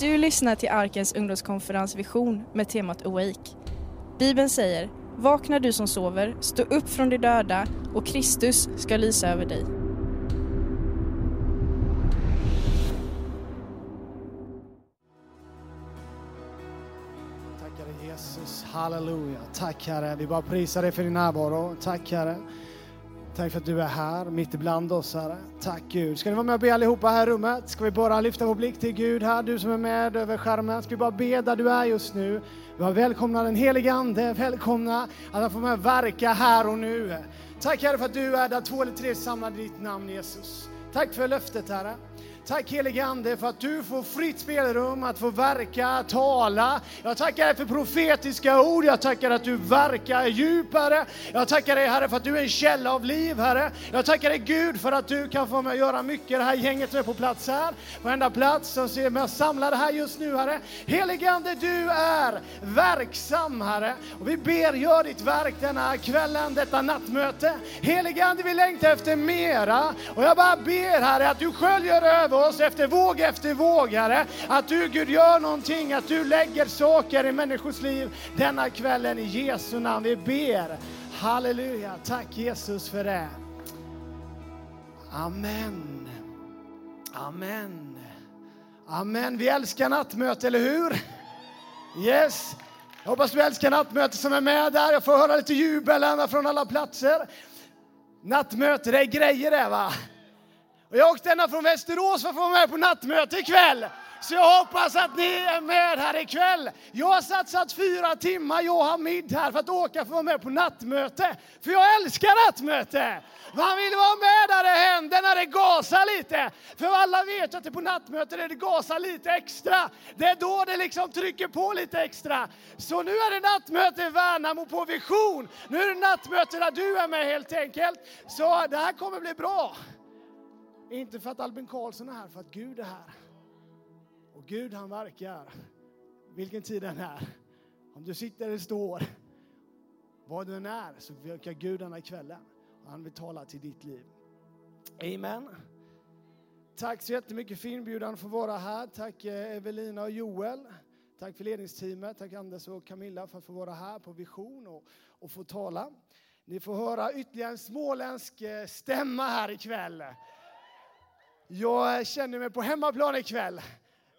Du lyssnar till Arkens ungdomskonferens Vision med temat Awake. Bibeln säger Vakna du som sover, stå upp från de döda och Kristus ska lysa över dig. Tack Herre Jesus, halleluja. Tack Herre, vi bara prisar dig för din närvaro. Tack Herre. Tack för att du är här, mitt ibland oss Herre. Tack Gud. Ska ni vara med och be allihopa här i rummet? Ska vi bara lyfta vår blick till Gud här, du som är med över skärmen. Ska vi bara be där du är just nu. Vi har välkomna den helige Ande, välkomna att han får med verka här och nu. Tack Herre för att du är där två eller tre samlade i ditt namn Jesus. Tack för löftet Herre. Tack helige Ande för att du får fritt spelrum att få verka, tala. Jag tackar dig för profetiska ord. Jag tackar att du verkar djupare. Jag tackar dig Herre för att du är en källa av liv Herre. Jag tackar dig Gud för att du kan få med göra mycket. Det här gänget som är på plats här, varenda plats som ser mig samlade här just nu Herre. Helige Ande du är verksam Herre. Och vi ber gör ditt verk denna kvällen, detta nattmöte. Helige Ande vi längtar efter mera. Och jag bara ber ber Herre att du sköljer över oss efter våg efter våg, Herre. Att du Gud gör någonting, att du lägger saker i människors liv denna kvällen i Jesu namn. Vi ber. Halleluja. Tack Jesus för det. Amen. Amen. Amen. Vi älskar nattmöte, eller hur? Yes. Jag hoppas du älskar nattmöte som är med där. Jag får höra lite jubel ända från alla platser. Nattmöte, det är grejer det va? Och jag åkte ända från Västerås för att få vara med på nattmöte ikväll. Så jag hoppas att ni är med här ikväll. Jag har satsat fyra timmar, jag och Hamid här, för att åka för att vara med på nattmöte. För jag älskar nattmöte! Man vill vara med där det händer, när det gasar lite. För alla vet att det är på nattmöte där det gasar lite extra. Det är då det liksom trycker på lite extra. Så nu är det nattmöte i Värnamo på Vision. Nu är det nattmöte där du är med helt enkelt. Så det här kommer bli bra. Inte för att Albin Karlsson är här, för att Gud är här. Och Gud han verkar, vilken tid den är. Om du sitter eller står, vad du än är, så verkar Gud denna kvällen. Han vill tala till ditt liv. Amen. Tack så jättemycket för inbjudan för att vara här. Tack eh, Evelina och Joel. Tack för ledningsteamet. Tack Anders och Camilla för att få vara här på Vision och, och få tala. Ni får höra ytterligare en småländsk eh, stämma här ikväll. Jag känner mig på hemmaplan ikväll.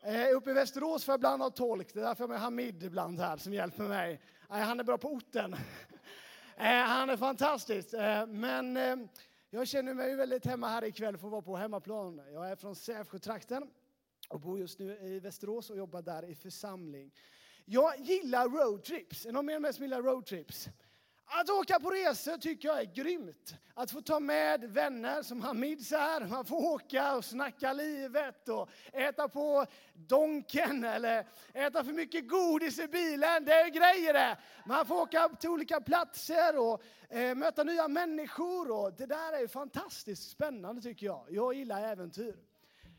Eh, uppe i Västerås får jag ibland ha tolk. Det är därför jag har med Hamid ibland här som hjälper mig. Eh, han är bra på orten. Eh, han är fantastisk. Eh, men eh, jag känner mig väldigt hemma här ikväll för att vara på hemmaplan. Jag är från Sävsjötrakten och bor just nu i Västerås och jobbar där i församling. Jag gillar roadtrips. Är någon mer med som gillar roadtrips? Att åka på resor tycker jag är grymt. Att få ta med vänner som Hamid så här. Man får åka och snacka livet och äta på donken eller äta för mycket godis i bilen. Det är grejer det. Man får åka till olika platser och eh, möta nya människor. Och det där är fantastiskt spännande tycker jag. Jag gillar äventyr.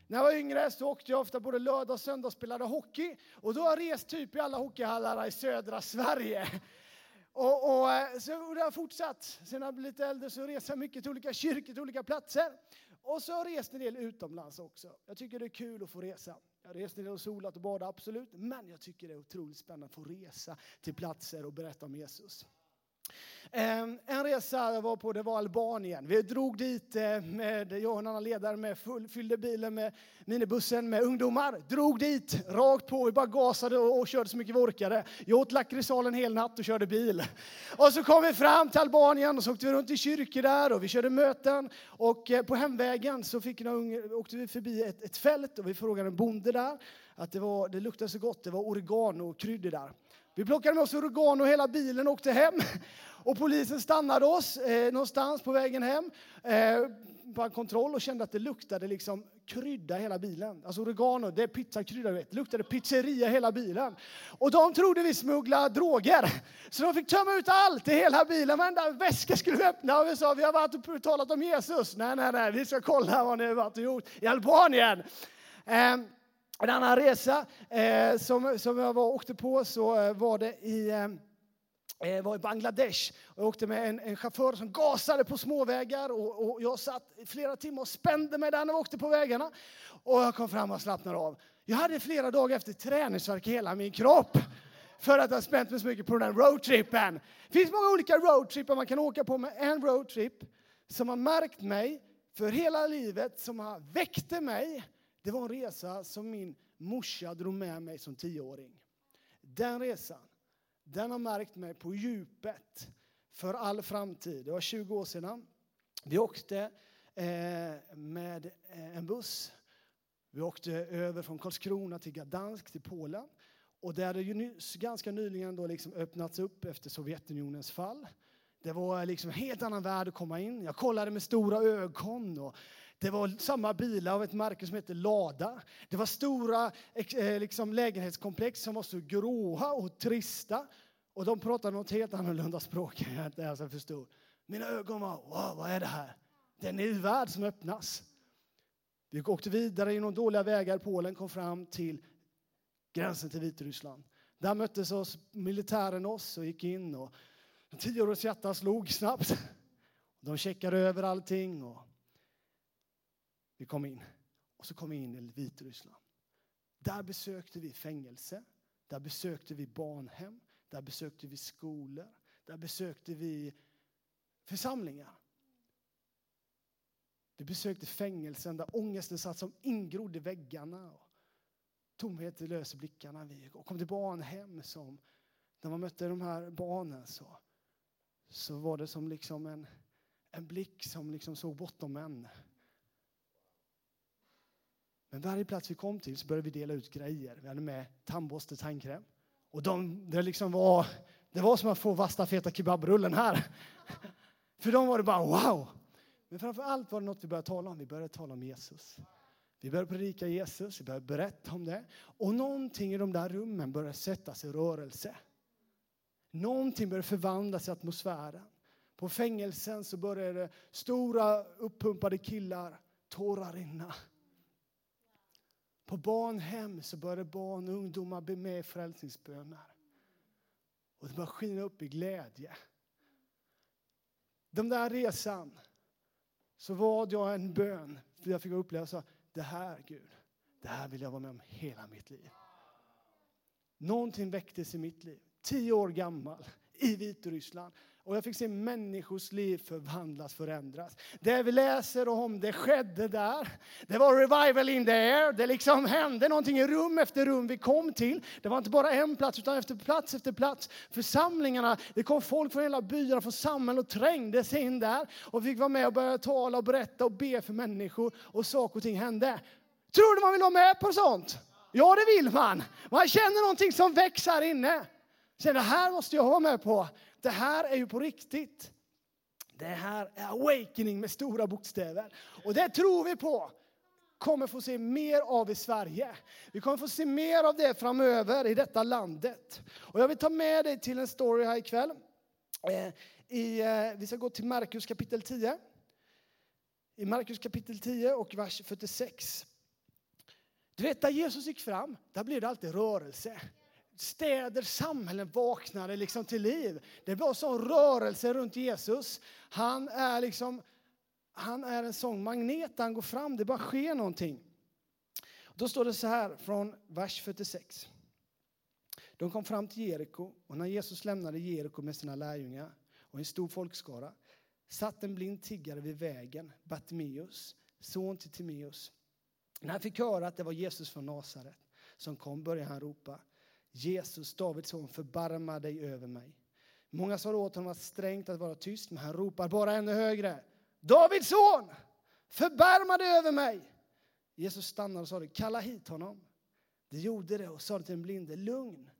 När jag var yngre så åkte jag ofta både lördag och söndag och spelade hockey. Och då har jag rest typ i alla hockeyhallar i södra Sverige. Och, och, eh, så det har fortsatt. Sen jag blivit lite äldre så reser jag mycket till olika kyrkor, till olika platser. Och så har jag rest en del utomlands också. Jag tycker det är kul att få resa. Jag har rest en del och solat och badat, absolut. Men jag tycker det är otroligt spännande att få resa till platser och berätta om Jesus. Ehm, en resa jag var på det var Albanien. Vi drog dit eh, med, jag och en annan ledare med full, fyllde bilen med minibussen med ungdomar. Drog dit rakt på, vi bara gasade och, och körde så mycket vi orkade. Jag åt lakritsal en hel natt och körde bil. Och så kom vi fram till Albanien och så åkte vi runt i kyrkor där och vi körde möten. Och eh, på hemvägen så fick unga, åkte vi förbi ett, ett fält och vi frågade en bonde där att det, var, det luktade så gott, det var oregano och kryddor där. Vi plockade med oss oregano hela bilen och åkte hem. Och polisen stannade oss eh, någonstans på vägen hem eh, på en kontroll och kände att det luktade liksom krydda hela bilen. Alltså oregano, det är pizzakrydda du vet. Det luktade pizzeria hela bilen. Och de trodde vi smugglade droger. Så de fick tömma ut allt i hela bilen. Varenda väska skulle vi öppna och vi sa vi har varit och talat om Jesus. Nej, nej, nej, vi ska kolla vad ni har varit och gjort i Albanien. Eh, en annan resa eh, som, som jag var, åkte på så eh, var det i, eh, eh, var i Bangladesh. Jag åkte med en, en chaufför som gasade på småvägar och, och jag satt flera timmar och spände mig där när vi åkte på vägarna. Och jag kom fram och slappnade av. Jag hade flera dagar efter träningsvärk i hela min kropp för att jag spänt mig så mycket på den här roadtrippen. Det finns många olika roadtrippar man kan åka på, men en roadtrip som har märkt mig för hela livet, som har väckte mig, det var en resa som min morsa drog med mig som tioåring. Den resan, den har märkt mig på djupet för all framtid. Det var 20 år sedan. Vi åkte eh, med eh, en buss. Vi åkte över från Karlskrona till Gdansk, till Polen. Och det hade ju ganska nyligen då liksom öppnats upp efter Sovjetunionens fall. Det var liksom en helt annan värld att komma in. Jag kollade med stora ögon. Och det var samma bilar av ett märke som hette Lada. Det var stora eh, liksom, lägenhetskomplex som var så gråa och trista. Och de pratade något helt annorlunda språk än jag inte ens förstod. Mina ögon var, wow, vad är det här? Det är en ny värld som öppnas. Vi åkte vidare genom dåliga vägar. Polen kom fram till gränsen till Vitryssland. Där möttes oss militären oss och gick in. och En hjärta slog snabbt. De checkade över allting och vi kom in. Och så kom vi in i Vitryssland. Där besökte vi fängelse, där besökte vi barnhem, där besökte vi skolor, där besökte vi församlingar. Vi besökte fängelsen där ångesten satt som ingrodd i väggarna. Tomhet löser blickarna. Vi kom till barnhem som, när man mötte de här barnen så, så var det som liksom en, en blick som liksom såg bortom en. Men varje plats vi kom till så började vi dela ut grejer. Vi hade med tandborste, tandkräm. Och de, det, liksom var, det var som att få vassa, feta kebabrullen här. För dem var det bara wow! Men framför allt var det något vi började tala om. Vi började tala om Jesus. Vi började predika Jesus, vi började berätta om det. Och någonting i de där rummen började sättas i rörelse. Någonting började förvandlas i atmosfären. På fängelsen så började stora uppumpade killar tårar rinna. På barnhem så började barn och ungdomar be med i frälsningsböner. Och det började skina upp i glädje. Den där resan så var jag en bön. För jag fick uppleva så det här Gud, det här vill jag vara med om hela mitt liv. Någonting väcktes i mitt liv. Tio år gammal i Vitryssland. Och jag fick se människors liv förvandlas, förändras. Det vi läser om, det skedde där. Det var revival in the air. Det liksom hände någonting i rum efter rum vi kom till. Det var inte bara en plats, utan efter plats efter plats. Församlingarna, det kom folk från hela byarna, från samhället och trängde sig in där. Och fick vara med och börja tala och berätta och be för människor. Och saker och ting hände. Tror du man vill vara med på sånt? Ja, det vill man. Man känner någonting som växer här inne. Sen det här måste jag vara med på. Det här är ju på riktigt. Det här är awakening med stora bokstäver. Och det tror vi på kommer få se mer av i Sverige. Vi kommer få se mer av det framöver i detta landet. Och jag vill ta med dig till en story här ikväll. Eh, I, eh, vi ska gå till Markus kapitel 10. I Markus kapitel 10 och vers 46. Du vet, där Jesus gick fram, där blev det alltid rörelse städer, samhällen vaknade liksom till liv. Det var sån rörelse runt Jesus. Han är liksom, han är en sån magnet, han går fram, det bara sker någonting. Då står det så här från vers 46. De kom fram till Jeriko och när Jesus lämnade Jeriko med sina lärjungar och en stor folkskara satt en blind tiggare vid vägen, Bartimeus, son till Timeus. När han fick höra att det var Jesus från Nasaret som kom började han ropa Jesus, Davids son, förbarma dig över mig. Många sa åt honom att strängt att vara tyst, men han ropar bara ännu högre. Davids son, förbarma dig över mig. Jesus stannade och sa kalla hit honom. De gjorde det och sa till den blinde, lugn,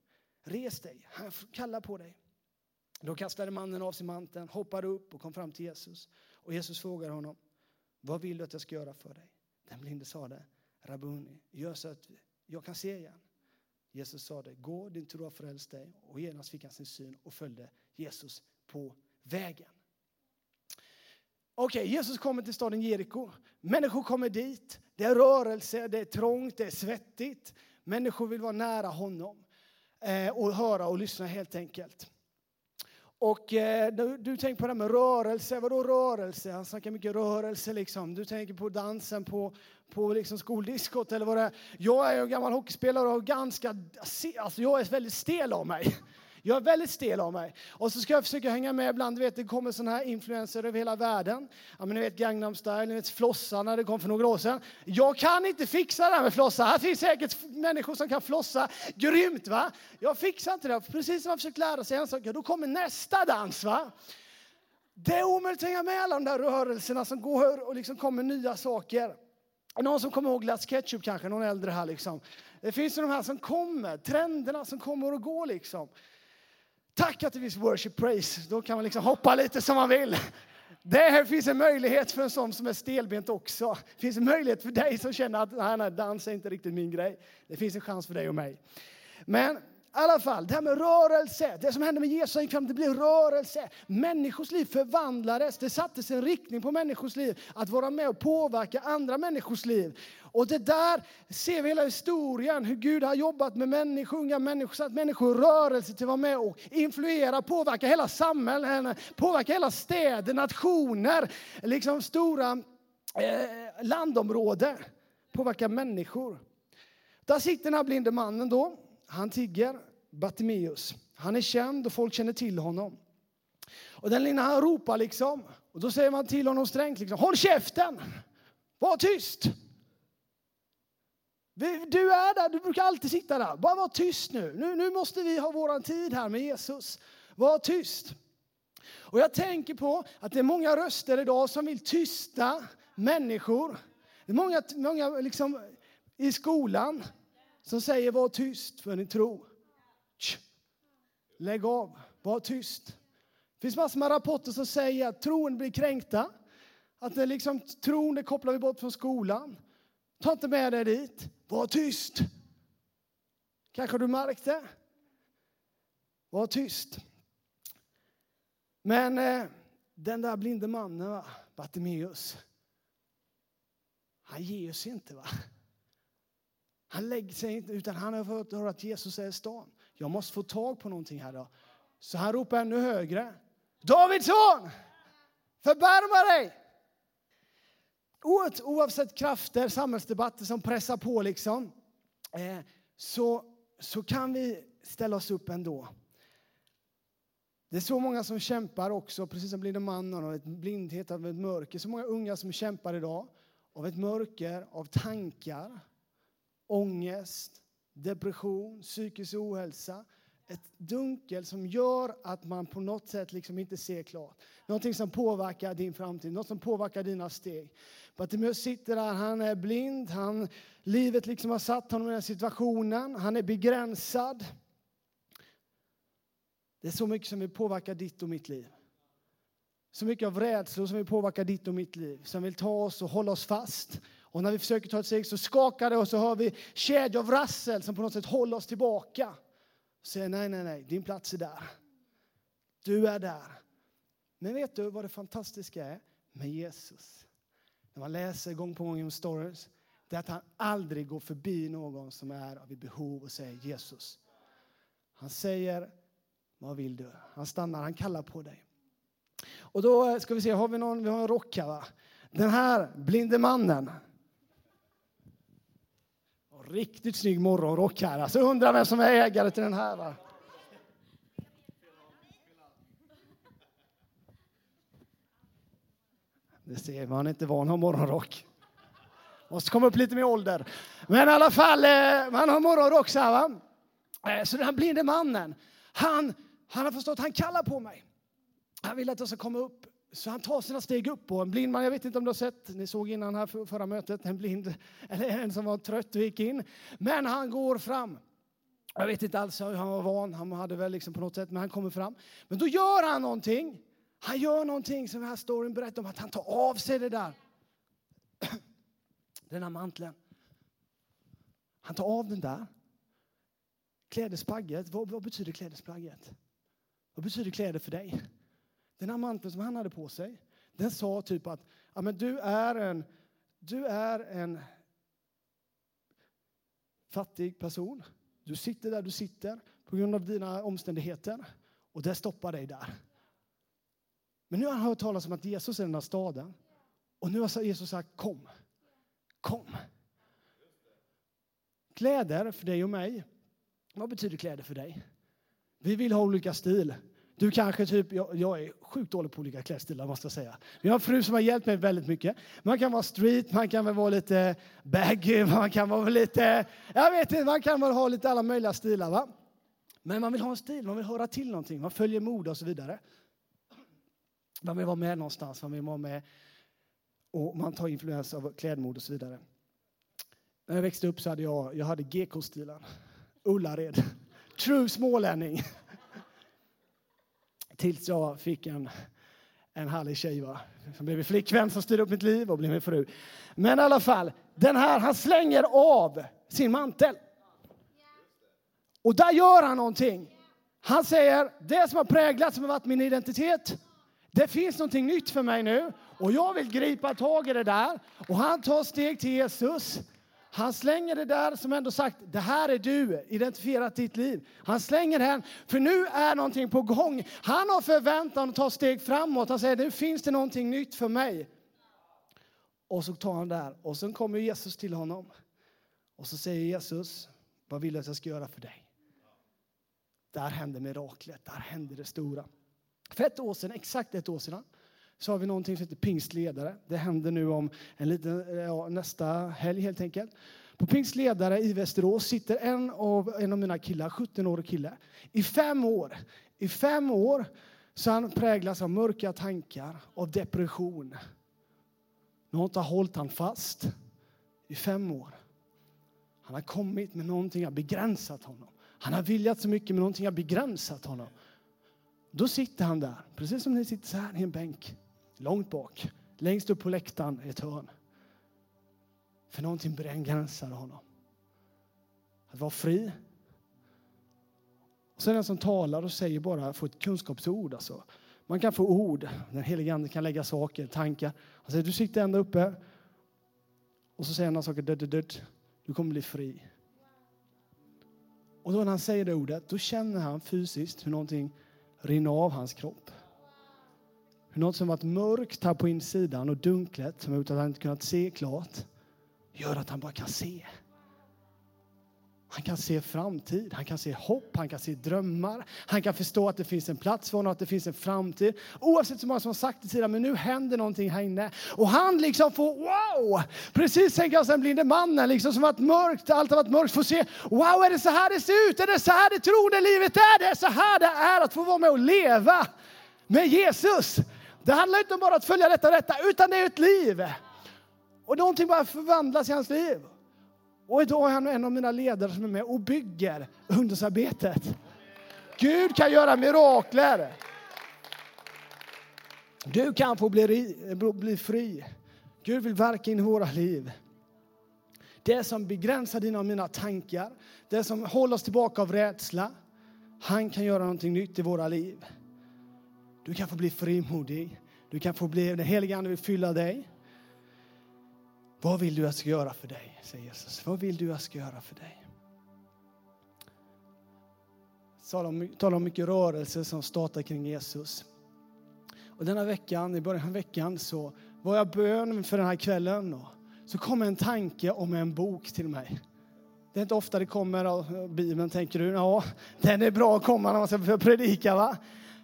res dig, han kallar på dig. Då kastade mannen av sig manteln, hoppade upp och kom fram till Jesus. Och Jesus frågade honom, vad vill du att jag ska göra för dig? Den blinde sade, Rabuni, gör så att jag kan se igen. Jesus sa det, gå din tro har frälst dig. Och genast fick han sin syn och följde Jesus på vägen. Okej, okay, Jesus kommer till staden Jeriko. Människor kommer dit. Det är rörelse, det är trångt, det är svettigt. Människor vill vara nära honom eh, och höra och lyssna helt enkelt. Och eh, du, du tänker på det här med rörelse. Vadå rörelse? Han snackar mycket rörelse liksom. Du tänker på dansen på, på liksom skoldiskot eller vad det är. Jag är ju en gammal hockeyspelare och ganska, alltså jag är väldigt stel av mig. Jag är väldigt stel av mig. Och så ska jag försöka hänga med ibland. Du vet, det kommer sådana här influenser över hela världen. Ja, men ni vet Gangnam style, ni vet flossa när det kom för några år sedan. Jag kan inte fixa det här med flossa. Här finns säkert människor som kan flossa grymt. va? Jag fixar inte det. Precis som jag försökt lära sig en sak, då kommer nästa dans. va? Det är omöjligt att hänga med alla de där rörelserna som går och liksom kommer nya saker. Någon som kommer ihåg Let's Ketchup kanske, någon äldre här liksom. Det finns ju de här som kommer, trenderna som kommer och går liksom. Tack att det finns worship praise. Då kan man liksom hoppa lite som man vill. Det finns en möjlighet för en sån som är stelbent också. Det finns en möjlighet för dig som känner att nej, nej, dans är inte riktigt min grej. Det finns en chans för dig och mig. Men alla fall, det här med rörelse. Det som hände med Jesus gick fram, det blev rörelse. Människors liv förvandlades. Det sattes en riktning på människors liv att vara med och påverka andra människors liv. Och det där ser vi hela historien, hur Gud har jobbat med människor, unga människor, satt människor i rörelse till att vara med och influera, påverka hela samhällen, påverka hela städer, nationer, liksom stora eh, landområden. Påverka människor. Där sitter den här blinde mannen då han tigger, Bartimeus. Han är känd och folk känner till honom. Och den lilla han ropar liksom, och då säger man till honom strängt liksom, håll käften! Var tyst! Du är där, du brukar alltid sitta där. Bara var tyst nu. Nu, nu måste vi ha våran tid här med Jesus. Var tyst. Och jag tänker på att det är många röster idag som vill tysta människor. Det är många, många liksom, i skolan som säger var tyst för ni tror. Lägg av, var tyst. Det finns massor med rapporter som säger att tron blir kränkta. Att det liksom, tron det kopplar vi bort från skolan. Ta inte med dig dit. Var tyst. Kanske du märkte? Var tyst. Men eh, den där blinde mannen, Bartimeus, han ger sig inte. va? Han lägger sig inte, utan han har fått höra att Jesus är i stan. Jag måste få tag på någonting här då. Så han ropar ännu högre. Davids son! Förbarma dig! Oavsett krafter, samhällsdebatter som pressar på liksom, eh, så, så kan vi ställa oss upp ändå. Det är så många som kämpar också, precis som blinde mannen, av ett blindhet, av ett mörker. Så många unga som kämpar idag av ett mörker, av tankar, ångest, depression, psykisk ohälsa. Ett dunkel som gör att man på något sätt liksom inte ser klart. Någonting som påverkar din framtid, något som påverkar dina steg. Bartimeus sitter där, han är blind, han, livet liksom har satt honom i den situationen, han är begränsad. Det är så mycket som vill påverka ditt och mitt liv. Så mycket av rädslor som vill påverka ditt och mitt liv, som vill ta oss och hålla oss fast och när vi försöker ta ett steg så skakar det och så hör vi kedjor av rassel som på något sätt håller oss tillbaka. Och säger nej, nej, nej, din plats är där. Du är där. Men vet du vad det fantastiska är med Jesus? När man läser gång på gång om stories, det är att han aldrig går förbi någon som är i behov och säger Jesus. Han säger, vad vill du? Han stannar, han kallar på dig. Och då ska vi se, har vi någon, vi har en rock här va? Den här blinde mannen, Riktigt snygg morgonrock här. Alltså undrar vem som är ägare till den här. Va? Det ser man, inte van att ha morgonrock. Måste komma upp lite med ålder. Men i alla fall, eh, man har morgonrock så här va. Eh, så den här blinde mannen, han, han har förstått, han kallar på mig. Han vill att jag ska komma upp så han tar sina steg upp och en blind man, jag vet inte om du har sett, ni såg innan här förra mötet, en blind, eller en som var trött och gick in. Men han går fram. Jag vet inte alls hur han var van, han hade väl liksom på något sätt, men han kommer fram. Men då gör han någonting. Han gör någonting som den här storyn berättar om, att han tar av sig det där. Den här manteln. Han tar av den där. Klädesplagget, vad, vad betyder klädesplagget? Vad betyder kläder för dig? Den här manteln som han hade på sig, den sa typ att ja, men du, är en, du är en fattig person. Du sitter där du sitter på grund av dina omständigheter och det stoppar dig där. Men nu har han hört talas om att Jesus är den här staden. Och nu har Jesus sagt kom. Kom. Kläder för dig och mig. Vad betyder kläder för dig? Vi vill ha olika stil. Du kanske typ, jag, jag, är sjukt dålig på olika klädstilar måste jag säga. Jag har en fru som har hjälpt mig väldigt mycket. Man kan vara street, man kan väl vara lite baggy, man kan vara lite, jag vet inte, man kan väl ha lite alla möjliga stilar va. Men man vill ha en stil, man vill höra till någonting, man följer mode och så vidare. Man vill vara med någonstans, man vill vara med och man tar influens av klädmode och så vidare. När jag växte upp så hade jag, jag hade GK-stilen. Ullared. True smålänning. Tills jag fick en, en härlig tjej va? som blev min flickvän som styrde upp mitt liv och blev min fru. Men i alla fall, den här, han slänger av sin mantel. Och där gör han någonting. Han säger, det som har präglat, som har varit min identitet, det finns någonting nytt för mig nu och jag vill gripa tag i det där. Och han tar steg till Jesus. Han slänger det där som ändå sagt, det här är du, identifierat ditt liv. Han slänger den, för nu är någonting på gång. Han har förväntan att ta steg framåt. Han säger, nu finns det någonting nytt för mig. Och så tar han där och sen kommer Jesus till honom. Och så säger Jesus, vad vill du att jag ska göra för dig? Där händer miraklet, där händer det stora. För ett år sedan, exakt ett år sedan, så har vi någonting som heter pingstledare. Det händer nu om en liten, eh, ja, nästa helg helt enkelt. På pingstledare i Västerås sitter en av, en av mina killar, 17-årig kille. I fem år, i fem år så han präglas av mörka tankar, av depression. Något har hållit han fast i fem år. Han har kommit med någonting har begränsat honom. Han har viljat så mycket men någonting har begränsat honom. Då sitter han där, precis som ni sitter så här i en bänk, långt bak, längst upp på läktaren i ett hörn. För någonting begränsade honom. Att vara fri. Och sen den som talar och säger bara, får ett kunskapsord. Alltså. Man kan få ord, den helige Ande kan lägga saker, tankar. Han säger, du sitter ända uppe. Och så säger han några saker, död, död, du kommer bli fri. Och då när han säger det ordet, då känner han fysiskt hur någonting rinner av hans kropp. Något som varit mörkt här på insidan och dunklet som har gjort att han inte kunnat se klart gör att han bara kan se. Han kan se framtid, han kan se hopp, han kan se drömmar. Han kan förstå att det finns en plats för honom, att det finns en framtid. Oavsett hur många som har sagt det tidigare, men nu händer någonting här inne. Och han liksom får wow! Precis tänker jag den blinde mannen, liksom som varit mörkt, allt har varit mörkt, får se wow, är det så här det ser ut? Är det så här det troende livet är? Det är så här det är att få vara med och leva med Jesus. Det handlar inte om bara att följa detta och detta, utan det är ett liv. Och någonting bara förvandlas i hans liv. Och idag är han en av mina ledare som är med och bygger ungdomsarbetet. Gud kan göra mirakler. Du kan få bli, bli fri. Gud vill verka in i våra liv. Det som begränsar dina och mina tankar, det som håller oss tillbaka av rädsla, han kan göra någonting nytt i våra liv. Du kan få bli frimodig. Du kan få bli, den helige Ande vill fylla dig. Vad vill du att jag ska göra för dig? säger Jesus. Vad vill du att jag ska göra för dig? Jag talar om mycket rörelse som startar kring Jesus. Och denna veckan, i början av veckan så var jag bön för den här kvällen och så kom en tanke om en bok till mig. Det är inte ofta det kommer av Bibeln, tänker du. Ja, den är bra att komma när man ska predika, va?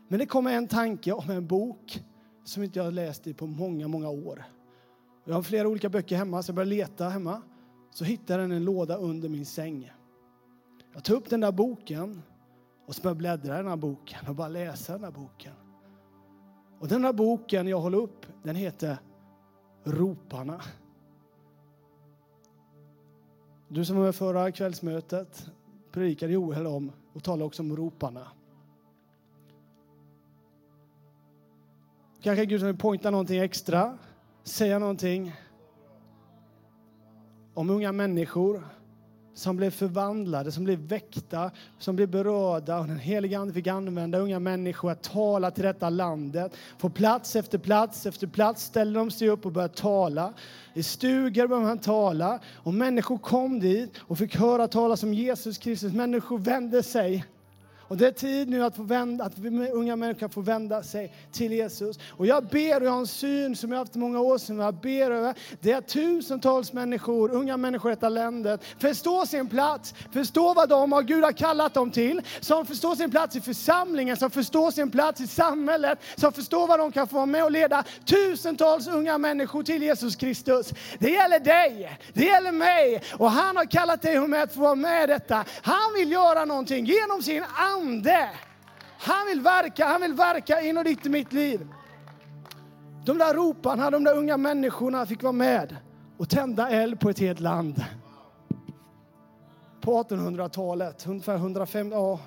Men det kom en tanke om en bok som inte jag läst i på många, många år. Jag har flera olika böcker hemma, så jag började leta hemma. Så hittade jag en låda under min säng. Jag tog upp den där boken och så började jag bläddra i den här boken och bara läsa den här boken. Och den här boken jag håller upp, den heter Roparna. Du som var med förra kvällsmötet predikade Joel om och talade också om roparna. Kanske Gud vill poängta någonting extra säga någonting om unga människor som blev förvandlade, som blev väckta, som blev berörda. Och den helige Ande fick använda unga människor att tala till detta landet. På plats efter plats efter plats ställde de sig upp och började tala. I stugor började man tala. Och människor kom dit och fick höra talas om Jesus Kristus. Människor vände sig och det är tid nu att, få vända, att unga människor får vända sig till Jesus. Och jag ber, och jag har en syn som jag haft i många år sedan, jag ber över, det är tusentals människor, unga människor i detta landet, förstår sin plats, förstår vad de har Gud har kallat dem till, som förstår sin plats i församlingen, som förstår sin plats i samhället, som förstår vad de kan få vara med och leda tusentals unga människor till Jesus Kristus. Det gäller dig, det gäller mig och han har kallat dig och mig att få vara med i detta. Han vill göra någonting genom sin ande. Han vill verka, han vill verka in och ditt i mitt liv. De där roparna, de där unga människorna fick vara med och tända eld på ett helt land. På 1800-talet, ungefär 150, ja,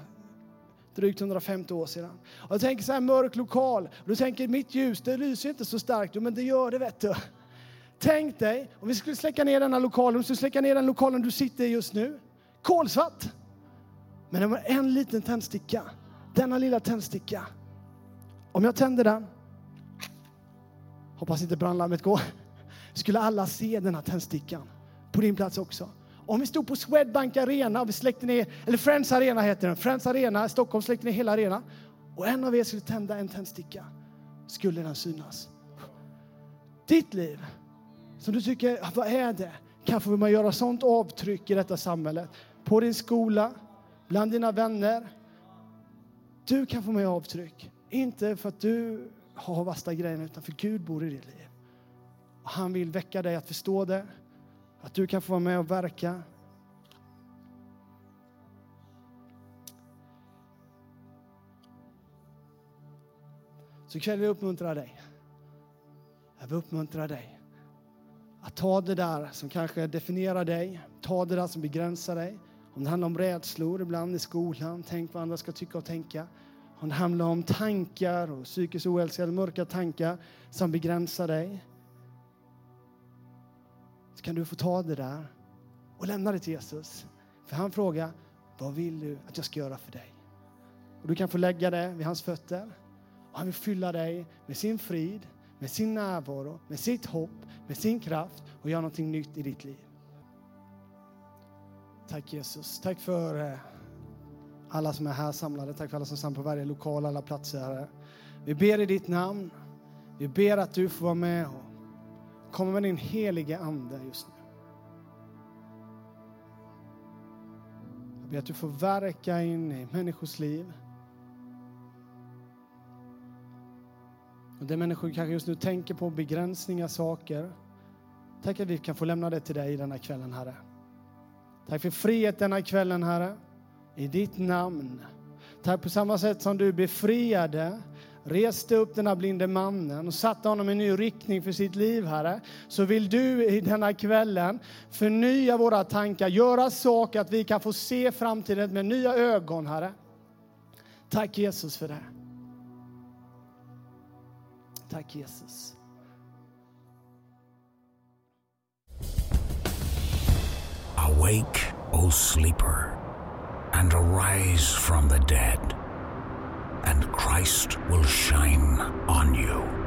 drygt 150 år sedan. Och jag tänker så här mörk lokal, och du tänker mitt ljus, det lyser inte så starkt, men det gör det vet du. Tänk dig om vi skulle släcka ner denna lokalen, om vi skulle släcka ner den lokalen du sitter i just nu. Kolsvart. Men det var en liten tändsticka. Denna lilla tändsticka. Om jag tänder den, hoppas inte brandlarmet går, skulle alla se den här tändstickan. På din plats också. Om vi stod på Swedbank Arena vi släckte ner, eller Friends Arena heter den, Friends Arena, Stockholm släckte ner hela arenan. Och en av er skulle tända en tändsticka, skulle den synas. Ditt liv som du tycker, vad är det? Kanske vill man göra sånt avtryck i detta samhället. På din skola, bland dina vänner. Du kan få med avtryck. Inte för att du har värsta grejen, utan för Gud bor i ditt liv. Och han vill väcka dig att förstå det. Att du kan få vara med och verka. Så ikväll vill jag uppmuntra dig. Jag vill uppmuntra dig att ta det där som kanske definierar dig, ta det där som begränsar dig. Om det handlar om rädslor ibland i skolan, tänk vad andra ska tycka och tänka. Om det handlar om tankar och psykisk ohälsa eller mörka tankar som begränsar dig. Så kan du få ta det där och lämna det till Jesus. För han frågar, vad vill du att jag ska göra för dig? Och du kan få lägga det vid hans fötter. Och han vill fylla dig med sin frid, med sin närvaro, med sitt hopp, med sin kraft och göra någonting nytt i ditt liv. Tack Jesus. Tack för eh, alla som är här samlade. Tack för alla som är samlade på varje lokal, alla platser. Herre. Vi ber i ditt namn. Vi ber att du får vara med och komma med din helige Ande just nu. Jag ber att du får verka in i människors liv. Och det människor kanske just nu tänker på begränsningar, saker. Tack att vi kan få lämna det till dig den här kvällen, Herre. Tack för frihet denna kvällen, Herre. I ditt namn. Tack på samma sätt som du befriade, reste upp den här blinde mannen och satte honom i en ny riktning för sitt liv, Herre. Så vill du i denna kvällen förnya våra tankar, göra saker att vi kan få se framtiden med nya ögon, Herre. Tack Jesus för det. Tack Jesus. Awake, O sleeper, and arise from the dead, and Christ will shine on you.